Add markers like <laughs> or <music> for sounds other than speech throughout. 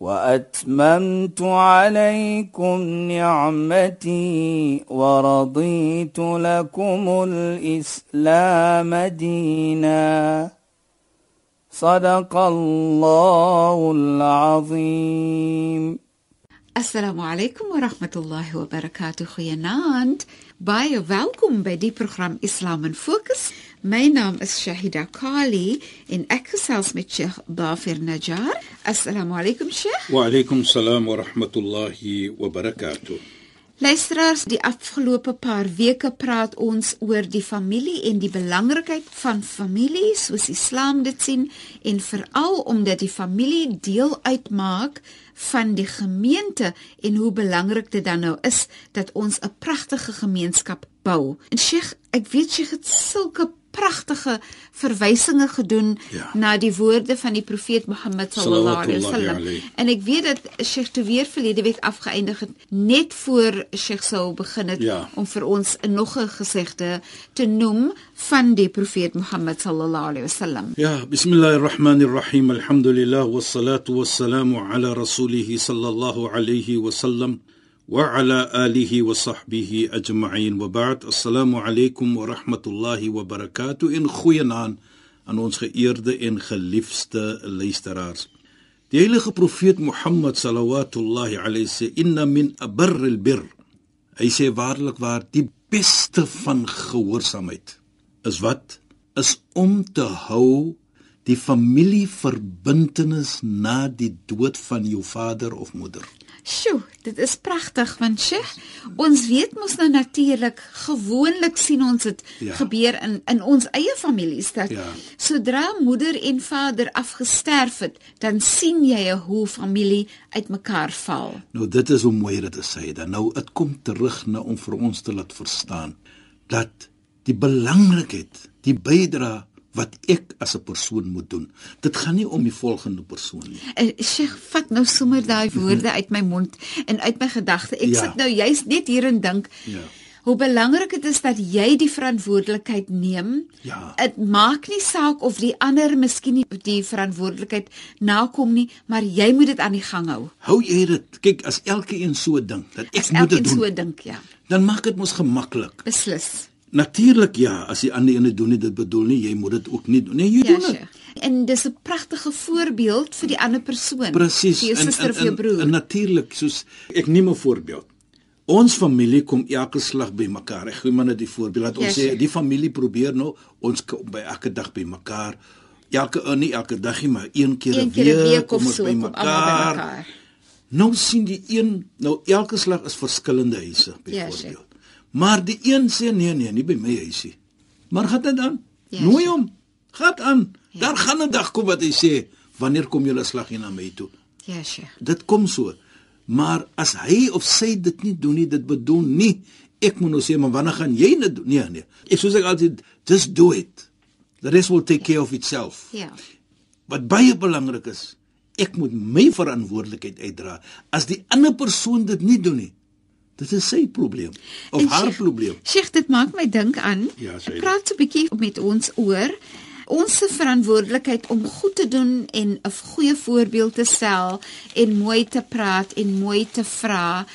وأتممت عليكم نعمتي ورضيت لكم الإسلام دينا. صدق الله العظيم. السلام عليكم ورحمة الله وبركاته خيانات باي فالكم بدي برنامج إسلام فوكس My naam is Shahida Kali en ek gesels met Sheikh Dafir Najjar. Assalamu alaykum Sheikh. Wa alaykum salaam wa rahmatullahi wa barakatuh. Luisteraars, die afgelope paar weke praat ons oor die familie en die belangrikheid van familie soos Islam dit sien en veral omdat die familie deel uitmaak van die gemeente en hoe belangrik dit dan nou is dat ons 'n pragtige gemeenskap bou. En Sheikh, ek weet jy het sulke pragtige verwysinge gedoen Ja. na die woorde van die profeet Mohammed sallallahu alaihi wasallam. En ek weet dat Sheikh te weer verlede week afgeëindig het net voor Sheikh sou begin het Ja. om vir ons nog 'n gesegde te noem van die profeet Mohammed sallallahu alaihi wasallam. Ja, bismillahirrahmanirrahim. Alhamdulillah wassalatu wassalamu ala rasulih sallallahu alayhi wa sahbihi ajma'in. Wa ba'd. Assalamu alaykum wa rahmatullahi wa barakatuh. In goeienaand aan ons geëerde en geliefde luisteraars. Die heilige profeet Mohammed sallallahu alayhi sê inna min abarril bir. Hy sê waarlik waar die beste van gehoorsaamheid is wat is om te hou die familieverbintenis na die dood van jou vader of moeder. Sjoe, dit is pragtig want Sheikh, ons weet mos nou natuurlik gewoonlik sien ons dit ja. Ja. gebeur in in ons eie families dat Ja. sodra moeder en vader afgesterf het, dan sien jy hoe familie uitmekaar val. Nou dit is hoe mooi dit is sê dan. Nou dit kom terug na om vir ons te laat verstaan dat die belangrikheid, die bydrae wat ek as 'n persoon moet doen. Dit gaan nie om die volgende persoon nie. Uh, Sheikh, vat nou sommer daai woorde uit my mond en uit my gedagte. Ek Ja. sit nou juist net hier en dink Ja. hoe belangrik dit is dat jy die verantwoordelikheid neem. Ja. Dit maak nie saak of die ander miskien nie die verantwoordelikheid nakom nie, maar jy moet dit aan die gang hou. Hou jy dit? Kyk, as elkeen so dink dat ek As moet dit elkeen doen, so dink, ja. dan maak dit mos gemaklik. Beslis. Natuurlik ja, as die ander ene doen nie dit bedoel nie, jy moet dit ook nie doen. Nee, jy Ja, doen dit. En dis 'n pragtige voorbeeld vir die ander persoon. Presies. Vir jou suster of jou broer. En natuurlik, soos ek neem 'n voorbeeld. Ons familie kom elke slag by mekaar. Ek gee maar net die voorbeeld dat ons Ja, sê die familie probeer nou ons kom by elke dag by mekaar. Elke uh, nie elke dag nie, maar een keer 'n week, week kom ons so by mekaar. Nou sien die een, nou elke slag is verskillende huise Ja, byvoorbeeld. Maar die een sê nee nee, nie by my huisie. Maar gaan dit aan? Ja, Nooi hom. Gaan aan. Daar gaan 'n dag kom wat hy sê, wanneer kom julle slag hier na my toe? Ja, Sheikh. Dit kom so. Maar as hy of sy dit nie doen nie, dit bedoel nie ek moet nou sê maar wanneer gaan jy dit doen? Nee, nee. Ek soos ek altyd just do it. The rest will take care of itself. Ja. Wat baie belangrik is, ek moet my verantwoordelikheid uitdra. As die ander persoon dit nie doen nie, dit is sy probleem of En haar Sheikh- probleem. Sheikh, dit maak my dink aan. Ja, dit. praat so 'n bietjie met ons oor ons se verantwoordelikheid om goed te doen en 'n goeie voorbeeld te stel en mooi te praat en mooi te vra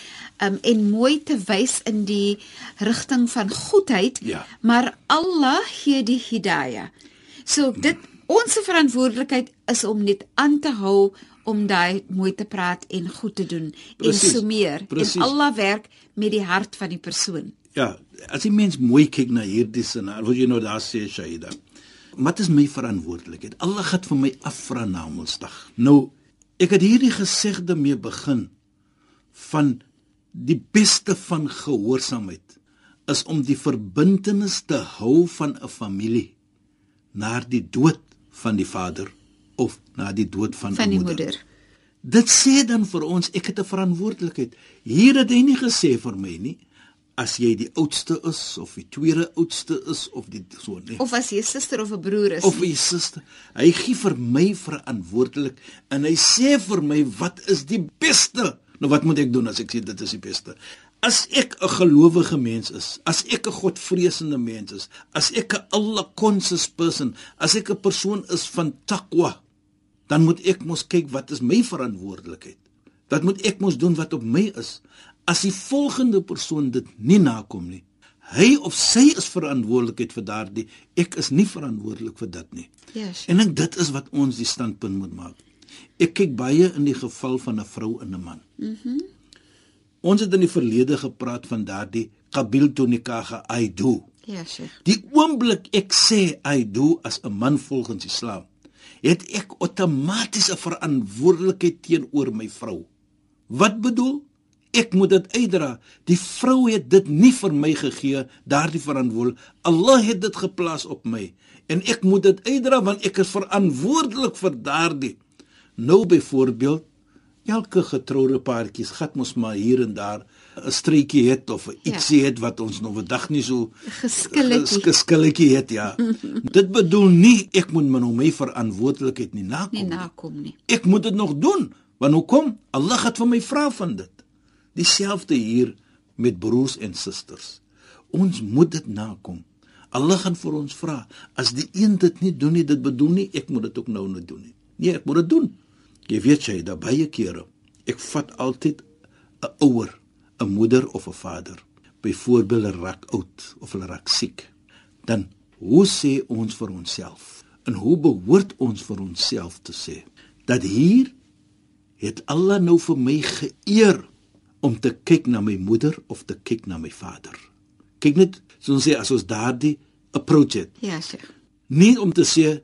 um, en mooi te wys in die rigting van goedheid Ja. maar Allah gee die hidayah. So dit ons se verantwoordelikheid is om net aan te hou om daai mooi te praat en goed te doen Precies, en so meer. precies. En Allah werk met die hart van die persoon. Ja, as die mens mooi kyk na hierdie scenario, wat jy nou daar sê Shaida. Wat is my verantwoordelikheid? Allah gaan vir my afvra na Mondsdag. Nou, ek het hierdie gesegde mee begin van die beste van gehoorsaamheid is om die verbintenis te hou van 'n familie na die dood van die vader of na die dood van, Van die moeder. moeder. Dit sê dan vir ons ek het 'n verantwoordelikheid. Hier het hy nie gesê vir my nie as jy die oudste is of die tweede oudste is of die so nee. Of as jy 'n suster of 'n broer is. of 'n suster. Hy gee vir my verantwoordelik en hy sê vir my wat is die beste? Nou wat moet ek doen as ek sê dit is die beste? As ek 'n gelowige mens is, as ek 'n godvreesende mens is, as ek 'n Allah conscious person, as ek 'n persoon is van takwa, dan moet ek mos kyk wat is my verantwoordelikheid. Wat moet ek mos doen wat op my is? As die volgende persoon dit nie nakom nie, hy of sy is verantwoordelikheid vir daardie, ek is nie verantwoordelik vir dit nie. Sure. En ek dit is wat ons die standpunt moet maak. Ek kyk baie in die geval van 'n vrou en 'n man. Mhm. Mm ons het in die verlede gepraat van daardie qabil to nikah I do. Ja, sure. Die oomblik ek sê I do as 'n man volgens Islam, het ek outomaties 'n verantwoordelikheid teenoor my vrou. Wat bedoel? Ek moet dit uitdra. Die vrou het dit nie vir my gegee, daardie verantwoordelik. Allah het dit geplaas op my en ek moet dit uitdra want ek is verantwoordelik vir daardie. Nou byvoorbeeld, elke getroude paartjies gat mos maar hier en daar 'n streetjie het of ietsie ja. het wat ons nog vandag nie so Geskilletjie. geskilletjie het ja. <laughs> dit bedoel nie ek moet my nou my verantwoordelikheid nie nakom Nie nie. nakom nie. Ek moet dit nog doen. Want hoekom? Allah het vir my vra van dit. Dieselfde hier met broers en susters. Ons moet dit nakom. Allah gaan vir ons vra. As die een dit nie doen nie, dit bedoel nie ek moet dit ook nou nie doen nie. Nee, ek moet dit doen. Jy weet jy, daar baie kere. Ek vat altyd 'n ouer, 'n moeder of 'n vader. Byvoorbeeld hulle raak oud of hulle raak siek. Dan hoe sê ons vir onsself? En hoe behoort ons vir onsself te sê dat hier het Allah nou vir my geëer om te kyk na my moeder of te kyk na my vader. Kyk net, so ons sê as ons daardie approach het, Ja, sure. nie om te sê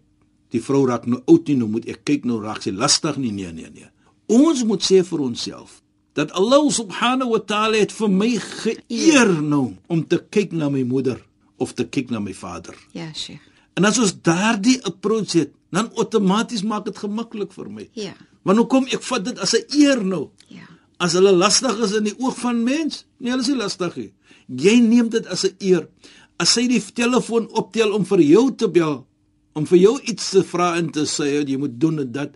die vrou raak nou oud nie, nou moet ek kyk nou raak sy lastig nie, nee nee nee. Ons moet sê vir onsself dat Allah subhanahu wa ta'ala het vir my geëer nou om te kyk na my moeder of te kyk na my vader. Ja, sure. En as ons daardie approach het, dan outomaties maak dit gemaklik vir my. Ja. Want hoekom ek vat dit as 'n eer nou? Ja. As hulle lastig is in die oog van mens, nee, hulle is nie lastig nie. Jy neem dit as 'n eer. As sy die telefoon optel om vir jou te bel, om vir jou iets te vra en te sê jy moet doen en dat,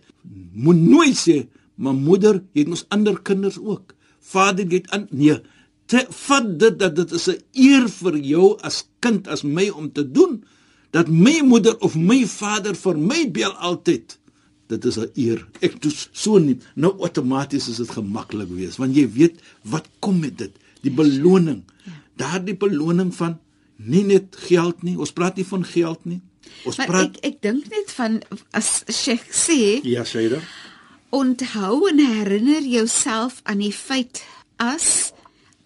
moet nooit sê, "Maar moeder, jy het mos ander kinders ook. Vader, jy het aan nee, te vat dit dat dit is 'n eer vir jou as kind as my om te doen dat my moeder of my vader vir my bel altyd. Dit is 'n eer. Ek doen so nie. Nou outomaties is dit gemaklik wees want jy weet wat kom met dit, die beloning. Daardie beloning van nie net geld nie. Ons praat nie van geld nie. Ons Maar praat ek ek dink net van as Sheikh sê, Ja, Shaida. Onthou en herinner jouself aan die feit as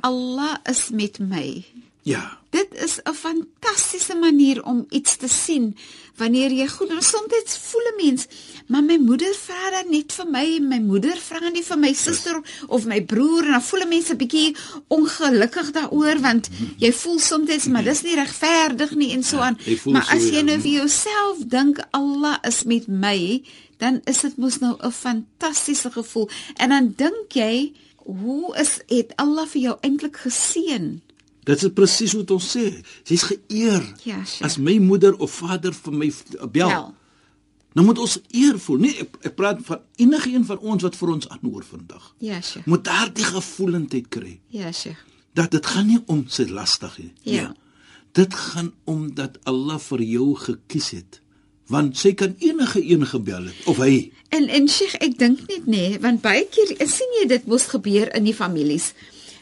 Allah is met my. Ja. Dit is 'n fantastiese manier om iets te sien wanneer jy goed doen. Soms voel 'n mens, maar my moeder vra dan net vir my, my moeder vra nie vir my suster of my broer en dan voel 'n mens 'n bietjie ongelukkig daaroor want jy voel soms maar dis nie regverdig nie en so Ja, aan. voel Maar as jy ja. nou vir jouself dink Allah is met my, dan is dit mos nou 'n fantastiese gevoel. En dan dink jy, hoe is het Allah vir jou eintlik geseën? Dit is presies wat ons sê. Sy's geëer. Ja, sure. As my moeder of vader vir my bel, Wel. nou moet ons eer voel. Nee, ek, ek praat van enige een van ons wat vir ons aanhoor vandag. Ja, Sheikh. Moet daardie gevoelendheid kry Ja, Sheikh. dat dit gaan nie om sy lastig nie. Ja. Nee. Dit gaan om dat Allah vir jou gekies het. Want sy kan enige een gebel het of hy. En en Sheikh, ek dink net nê, nee, want baie keer sien jy dit mos gebeur in die families.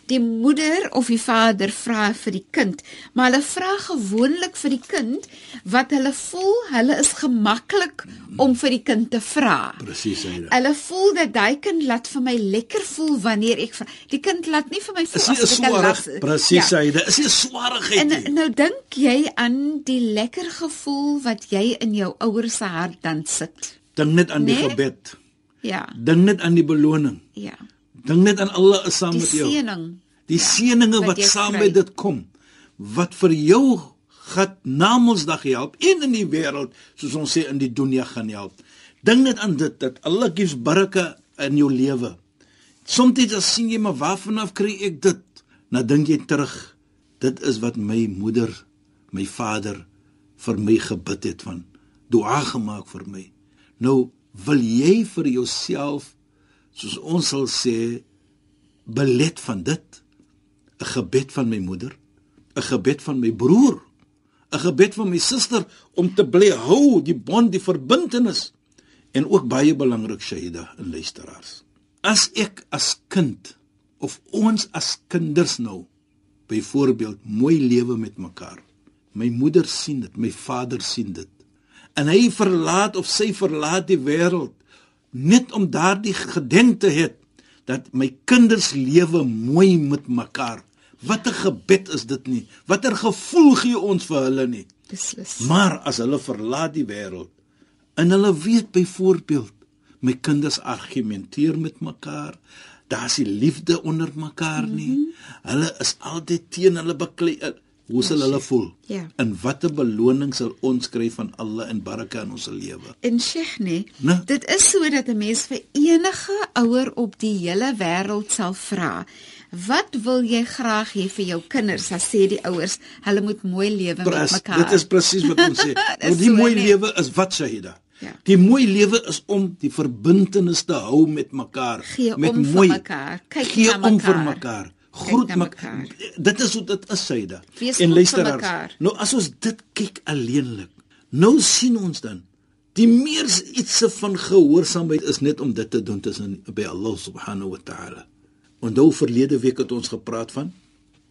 Die moeder of die vader vra vir die kind, maar hulle vra gewoonlik vir die kind wat hulle voel hulle is gemaklik om vir die kind te vra. Presies hy. Hulle voel dat daai kind laat vir my lekker voel wanneer ek vra. Die kind laat nie vir my voel asof ek 'n swarig las- presies Ja. hy. Dit is nie 'n swarigheid En nie. nou dink jy aan die lekker gevoel wat jy in jou ouers se hart dan sit. Dink net aan die Nee? gebed. Ja. Dink net aan die beloning. Ja. Dink net aan Allah is saam Die met jou. seëning. Die seëninge wat wat jy saam met dit kom wat vir jou gaan na Mondsdag help en in die wêreld soos ons sê in die dunia gaan help. Dink net aan dit dat Allah gives baraka in jou lewe. Soms dan sien jy maar waarvan af kry ek dit? Nou dink jy terug Dit is wat my moeder, my vader vir my gebid het van dua gemaak vir my. Nou wil jy vir jouself soos ons sal sê belet van dit 'n gebed van my moeder, 'n gebed van my broer, 'n gebed van my suster om te bly hou die bond, die verbintenis en ook baie belangrik Shaida en luisteraars. As ek as kind of ons as kinders nou byvoorbeeld mooi lewe met mekaar. My moeder sien dit, my vader sien dit. En hy verlaat of sy verlaat die wêreld net om daardie gedenk te hê dat my kinders lewe mooi met mekaar. Watter gebed is dit nie? Watter gevoel gee ons vir hulle nie? Beslis. Maar as hulle verlaat die wêreld en hulle weet byvoorbeeld my kinders argumenteer met mekaar, daar's nie liefde onder mekaar nie. Mm -hmm. Hulle is altyd teen hulle beklei. Hoe sal hulle voel? Ja. En watter beloning sal ons kry van Allah en baraka in ons lewe? En Sheikh nee, Nee. dit is so dat 'n mens vir enige ouer op die hele wêreld sal vra. Wat wil jy graag hê vir jou kinders? Dan sê die ouers, hulle moet mooi lewe met mekaar. dit is presies wat ons sê. <laughs> Nou die so, mooi nee. lewe is wat Shahida. Ja. Die mooi lewe is om die verbintenis te hou met mekaar. Gee met om vir mooi. mekaar. Kyk Gee na om vir mekaar. Groet mekaar. Dit is hoe dit is. Wees en luisteraars. mekaar. Nou as ons dit kyk alleenlik. Nou sien ons dan die meer ietsie van gehoorsaamheid is net om dit te doen tussen by Allah subhanahu wa ta'ala. Onthou verlede week het ons gepraat van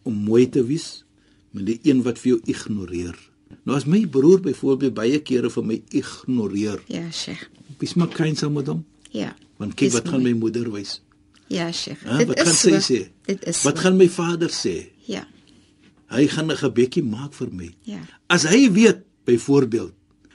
om mooi te wees met die een wat vir jou ignoreer. Nou as my broer byvoorbeeld baie kere vir my ignoreer, Ja, Sheikh. wees maar kind saam met hom. Ja. Want kyk wat gaan my moeder wys. Ja, Sheikh. Dit wat is gaan so. sy sê? Dit is Wat so. gaan my vader sê? Ja. Hy gaan 'n gebedjie maak vir my. Ja. As hy weet byvoorbeeld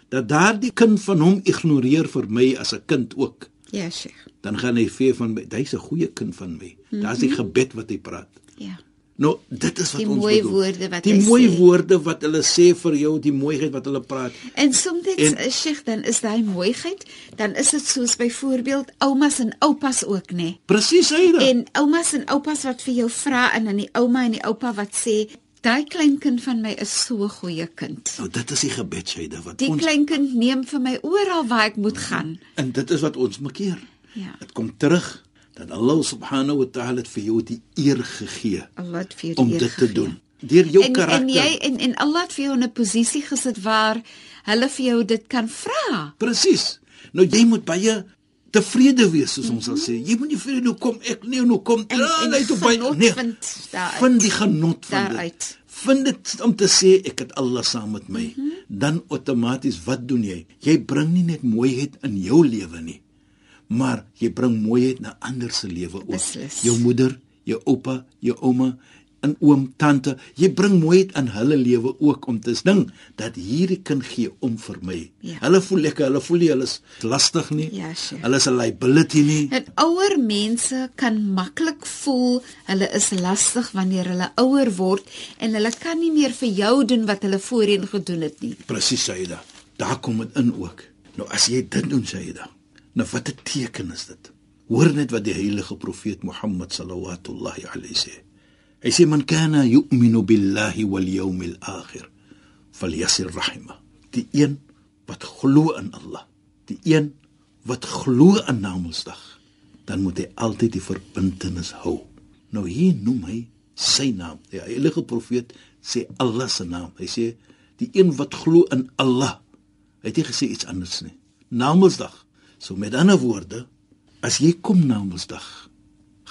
dat daardie kind van hom ignoreer vir my as 'n kind ook, Ja, Sheikh. dan gaan hy vir van my, hy's 'n goeie kind van my. Daar's die gebed wat hy praat. Ja. Nou, dit is wat Die ons mooi bedoel. woorde wat die hy mooi sê. woorde wat hulle sê vir jou, die mooiheid wat hulle praat. En soms en, Sheikh, dan is daai mooiheid, dan is dit soos byvoorbeeld oumas en oupas ook, nê? Nee? Presies dit. En oumas en oupas wat vir jou vra en dan die ouma en die oupa wat sê, daai kleinkind van my is so 'n goeie kind. Nou dit is die gebed Shaida wat Die ons kleinkind neem vir my oral waar ek moet gaan. en dit is wat ons maak keer. Ja. Dit kom terug dat Allah subhanahu wa ta'ala het vir jou die eer gegee Allah het vir jou om die eer dit te gegee. doen. Deur jou en, karakter. En jy en en Allah het vir jou in 'n posisie gesit waar hulle vir jou dit kan vra. Presies. Nou jy moet baie tevrede wees soos ons sal sê. Jy moet nie vir nou kom ek nee nou kom En- ah, en toe baie- genot nee, vind. Vind die genot van Daaruit. dit. Vind dit om te sê ek het Allah saam met my. Mhm. Mm -hmm. Dan outomaties wat doen jy? Jy bring nie net mooiheid in jou lewe nie, maar jy bring mooiheid na ander se lewe ook. Beslis. Jou moeder, jou oupa, jou ouma en oom, tante, jy bring mooiheid in hulle lewe ook om te ding dat hierdie kind gee om vir my. Ja. Hulle voel lekker, hulle voel nie hulle is lastig nie. Ja, sure. Hulle is 'n liability nie. Dat ouer mense kan maklik voel hulle is lastig wanneer hulle ouer word en hulle kan nie meer vir jou doen wat hulle voorheen gedoen het nie. Presies Saida. Daar kom dit in ook. Nou as jy dit doen Saida, nou wat 'n teken is dit? Hoor net wat die heilige profeet Mohammed sallallahu alayhi sê. Hy sê man kana yu'minu billahi wal yawmil akhir falyasir rahima. Die een wat glo in Allah, die een wat glo aan Namedsdag, dan moet hy altyd die verbintenis hou. Nou hier noem hy sy naam. Die heilige profeet sê Allah se naam. Hy sê die een wat glo in Allah. Hy het nie gesê iets anders nie. Namedsdag. So met ander woorde, as jy kom Namedsdag,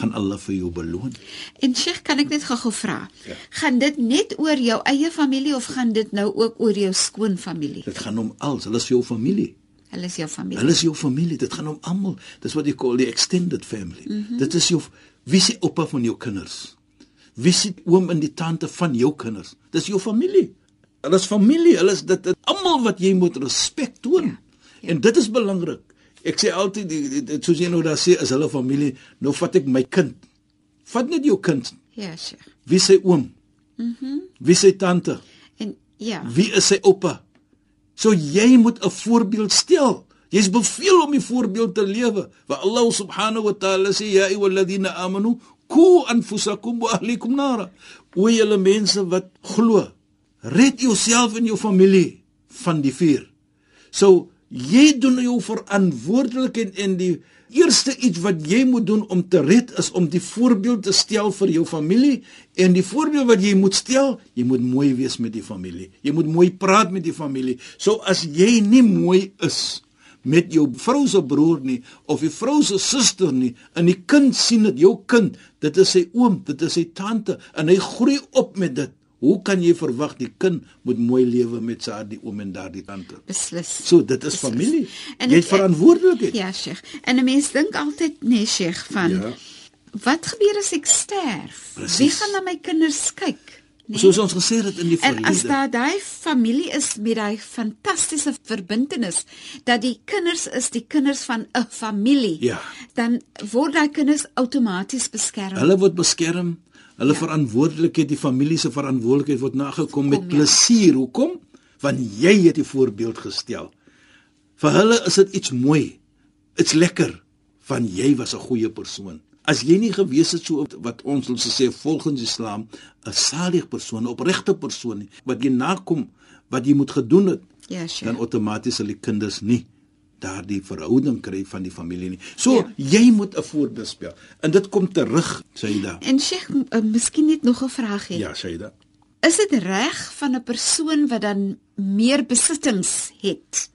gaan Allah vir jou beloon. En Sheikh, kan ek net gou-gou vra? Ja. Gaan dit net oor jou eie familie of gaan dit nou ook oor jou skoonfamilie? Dit gaan om als, hulle is jou familie. Hulle is jou familie. Hulle is jou familie. Dit gaan om almal. Dis wat jy call die extended family. Mm -hmm. Dit is jou wie se oupa van jou kinders. Wie se oom en die tante van jou kinders. Dis jou familie. Hulle is familie. Hulle is dit, dit almal wat jy moet respek toon. Ja. Ja. En dit is belangrik. Ek sê altyd die, die, die soos jy nou daar sê is hulle familie. Nou vat ek my kind. Vat net jou kind. Ja, Sheikh. Wie se oom? Mhm. Mm wie se tante? En ja. Wie is sy oupa? So jy moet 'n voorbeeld stel. Jy's beveel om die voorbeeld te lewe. Wa Allah subhanahu wa ta'ala sê ya ayyuhalladhina amanu ku anfusakum wa ahlikum nara. O julle mense wat glo, red jouself en jou familie van die vuur. So jy doen jou verantwoordelikheid en die eerste iets wat jy moet doen om te red is om die voorbeeld te stel vir jou familie en die voorbeeld wat jy moet stel, jy moet mooi wees met die familie. Jy moet mooi praat met die familie. So as jy nie mooi is met jou vrou se broer nie of die vrou se suster nie en die kind sien dit jou kind, dit is sy oom, dit is sy tante en hy groei op met dit. Hoe kan jy verwag die kind moet mooi lewe met sy die oom en daardie tante? Beslis. So dit is Beslis. familie. En Jy het- verantwoordelikheid. Ja, Sheikh. En 'n mens dink altyd, nee, Sheikh, van Ja. wat gebeur as ek sterf? Presies. Wie gaan na my kinders kyk? Nee. Soos ons gesê het in die En as verlede. daar daai familie is met daai fantastiese verbintenis dat die kinders is die kinders van 'n familie, Ja. dan word daai kinders outomaties beskerm. Hulle word beskerm. Hulle Ja. verantwoordelikheid, die familie se verantwoordelikheid word nagekom met Kom, ja. plesier. Hoekom? Want jy het die voorbeeld gestel. Vir hulle is dit iets mooi. Dit's lekker van jy was 'n goeie persoon. As jy nie gewees het so wat ons ons sê volgens Islam 'n salig persoon, 'n opregte persoon nie, wat jy nakom wat jy moet gedoen het, Ja, Sheikh. dan outomaties sal die kinders nie daardie verhouding kry van die familie nie. So Ja. jy moet 'n voorbeeld speel. En dit kom terug, Saida. En Sheikh, uh, miskien net nog 'n vraag hê. Ja, Saida. Is dit reg van 'n persoon wat dan meer besittings het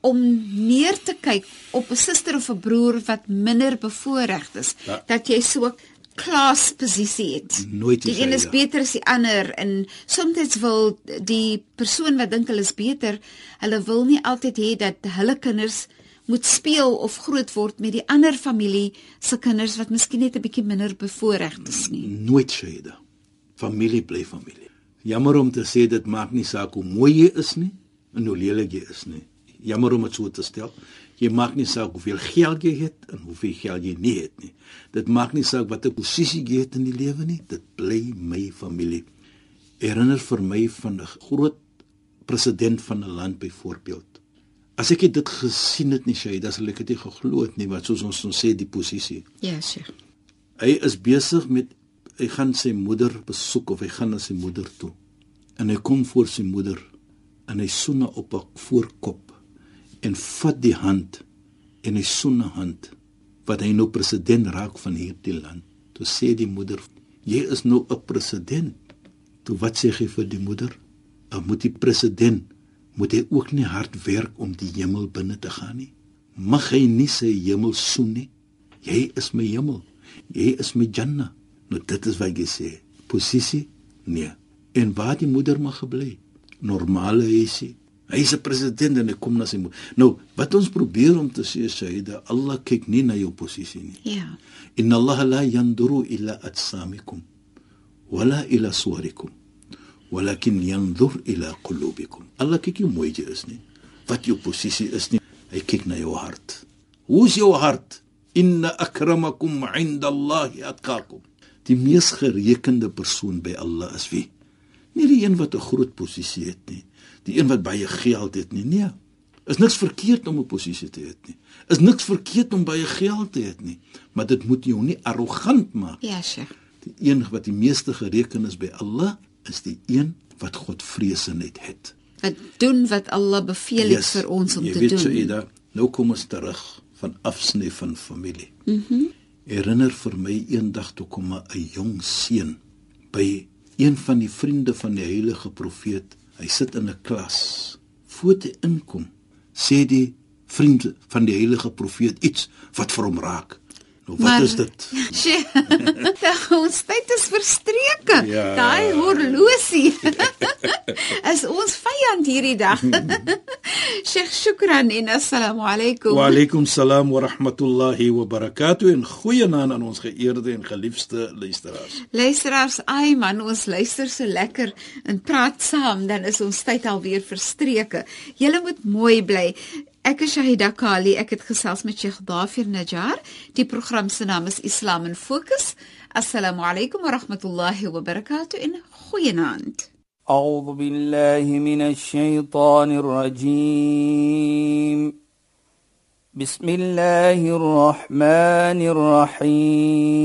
om neer te kyk op 'n suster of 'n broer wat minder bevoorreg is, Ja. dat jy so 'n klasposisie het. Nooit Die een is beter as die ander en soms wil die persoon wat dink hulle is beter, hulle wil nie altyd hê dat hulle kinders moet speel of groot word met die ander familie se kinders wat miskien net 'n bietjie minder bevoorreg is nie. Nooit Saida. Familie bly familie. Jammer om te sê dit maak nie saak hoe mooi jy is nie en hoe lelik jy is nie. Jammer om dit so te stel. Jy maak nie saak hoeveel geld jy het en hoeveel geld jy nie het nie. Dit maak nie saak watter posisie jy het in die lewe nie. Dit bly my familie. Herinner vir my van 'n groot president van 'n land byvoorbeeld. As ek dit gesien het nie, Shaida, sal ek dit nie geglo het nie, wat soos ons ons sê die posisie. Ja, Sheikh. Hy is besig met hy gaan sy moeder besoek of hy gaan na sy moeder toe. En hy kom voor sy moeder en hy soen haar op haar voorkop en vat die hand en hy soen haar hand wat hy nou president raak van hierdie land. Toe sê die moeder: "Jy is nou 'n president." Toe wat sê hy vir die moeder? "Dan moet die president moet hy ook nie hard werk om die hemel binne te gaan nie. Mag hy nie sy hemel soen nie. Jy is my hemel. Jy is my Jannah. Nou dit is wat jy sê. Posisie? Nee. En waar die moeder mag gebly? Normale huisie. Hy is 'n president en hy kom na sy moeder. Nou, wat ons probeer om te sê Sayyida, Allah kyk nie na jou posisie nie. Ja. Inna Allah la yanduru ila atsamikum wala ila suwarikum walakin yanzur ila qulubikum. Allah kyk nie mooi jy is nie. Wat jou posisie is nie. Hy kyk na jou hart. Hoe is jou hart? Inna akramakum 'inda Allahi atqakum. Die mees gerekende persoon by Allah is wie? Nie die een wat 'n groot posisie het nie, die een wat baie geld het nie. Nee. Is niks verkeerd om 'n posisie te hê nie. Is niks verkeerd om baie geld te hê nie, maar dit moet jou nie arrogant maak. Ja, Sheikh. Die een wat die meeste gereken is by Allah is die een wat God vreesenheid het. Wat doen wat Allah beveel het vir ons om jy te weet, doen. Saida, nou kom ons terug van afsny van familie. Mhm. Mm Herinner vir my eendag toe kom 'n jong seun by een van die vriende van die heilige profeet. Hy sit in 'n klas. Voor hy inkom, sê die vriend van die heilige profeet iets wat vir hom raak. Nou wat Maar- is dit? <laughs> <laughs> Ons tyd is verstreke. Ja. Daai horlosie <laughs> is ons vyand hierdie dag. Sheikh, shukran en assalamu alaykum. Wa alaykum salaam wa rahmatullahi wa barakatuh en goeienaand aan ons geëerde en geliefde luisteraars. Luisteraars, ai man, ons luister so lekker en praat saam, dan is ons tyd alweer verstreke. Julle moet mooi bly. Ek is Shahida Kali. Ek het gesels met Sheikh Dafir Najjar. Die program se naam is Islam in Fokus. Assalamu alaykum wa rahmatullahi wa barakatuh en goeienaand. أعوذ بالله من الشيطان الرجيم بسم الله الرحمن الرحيم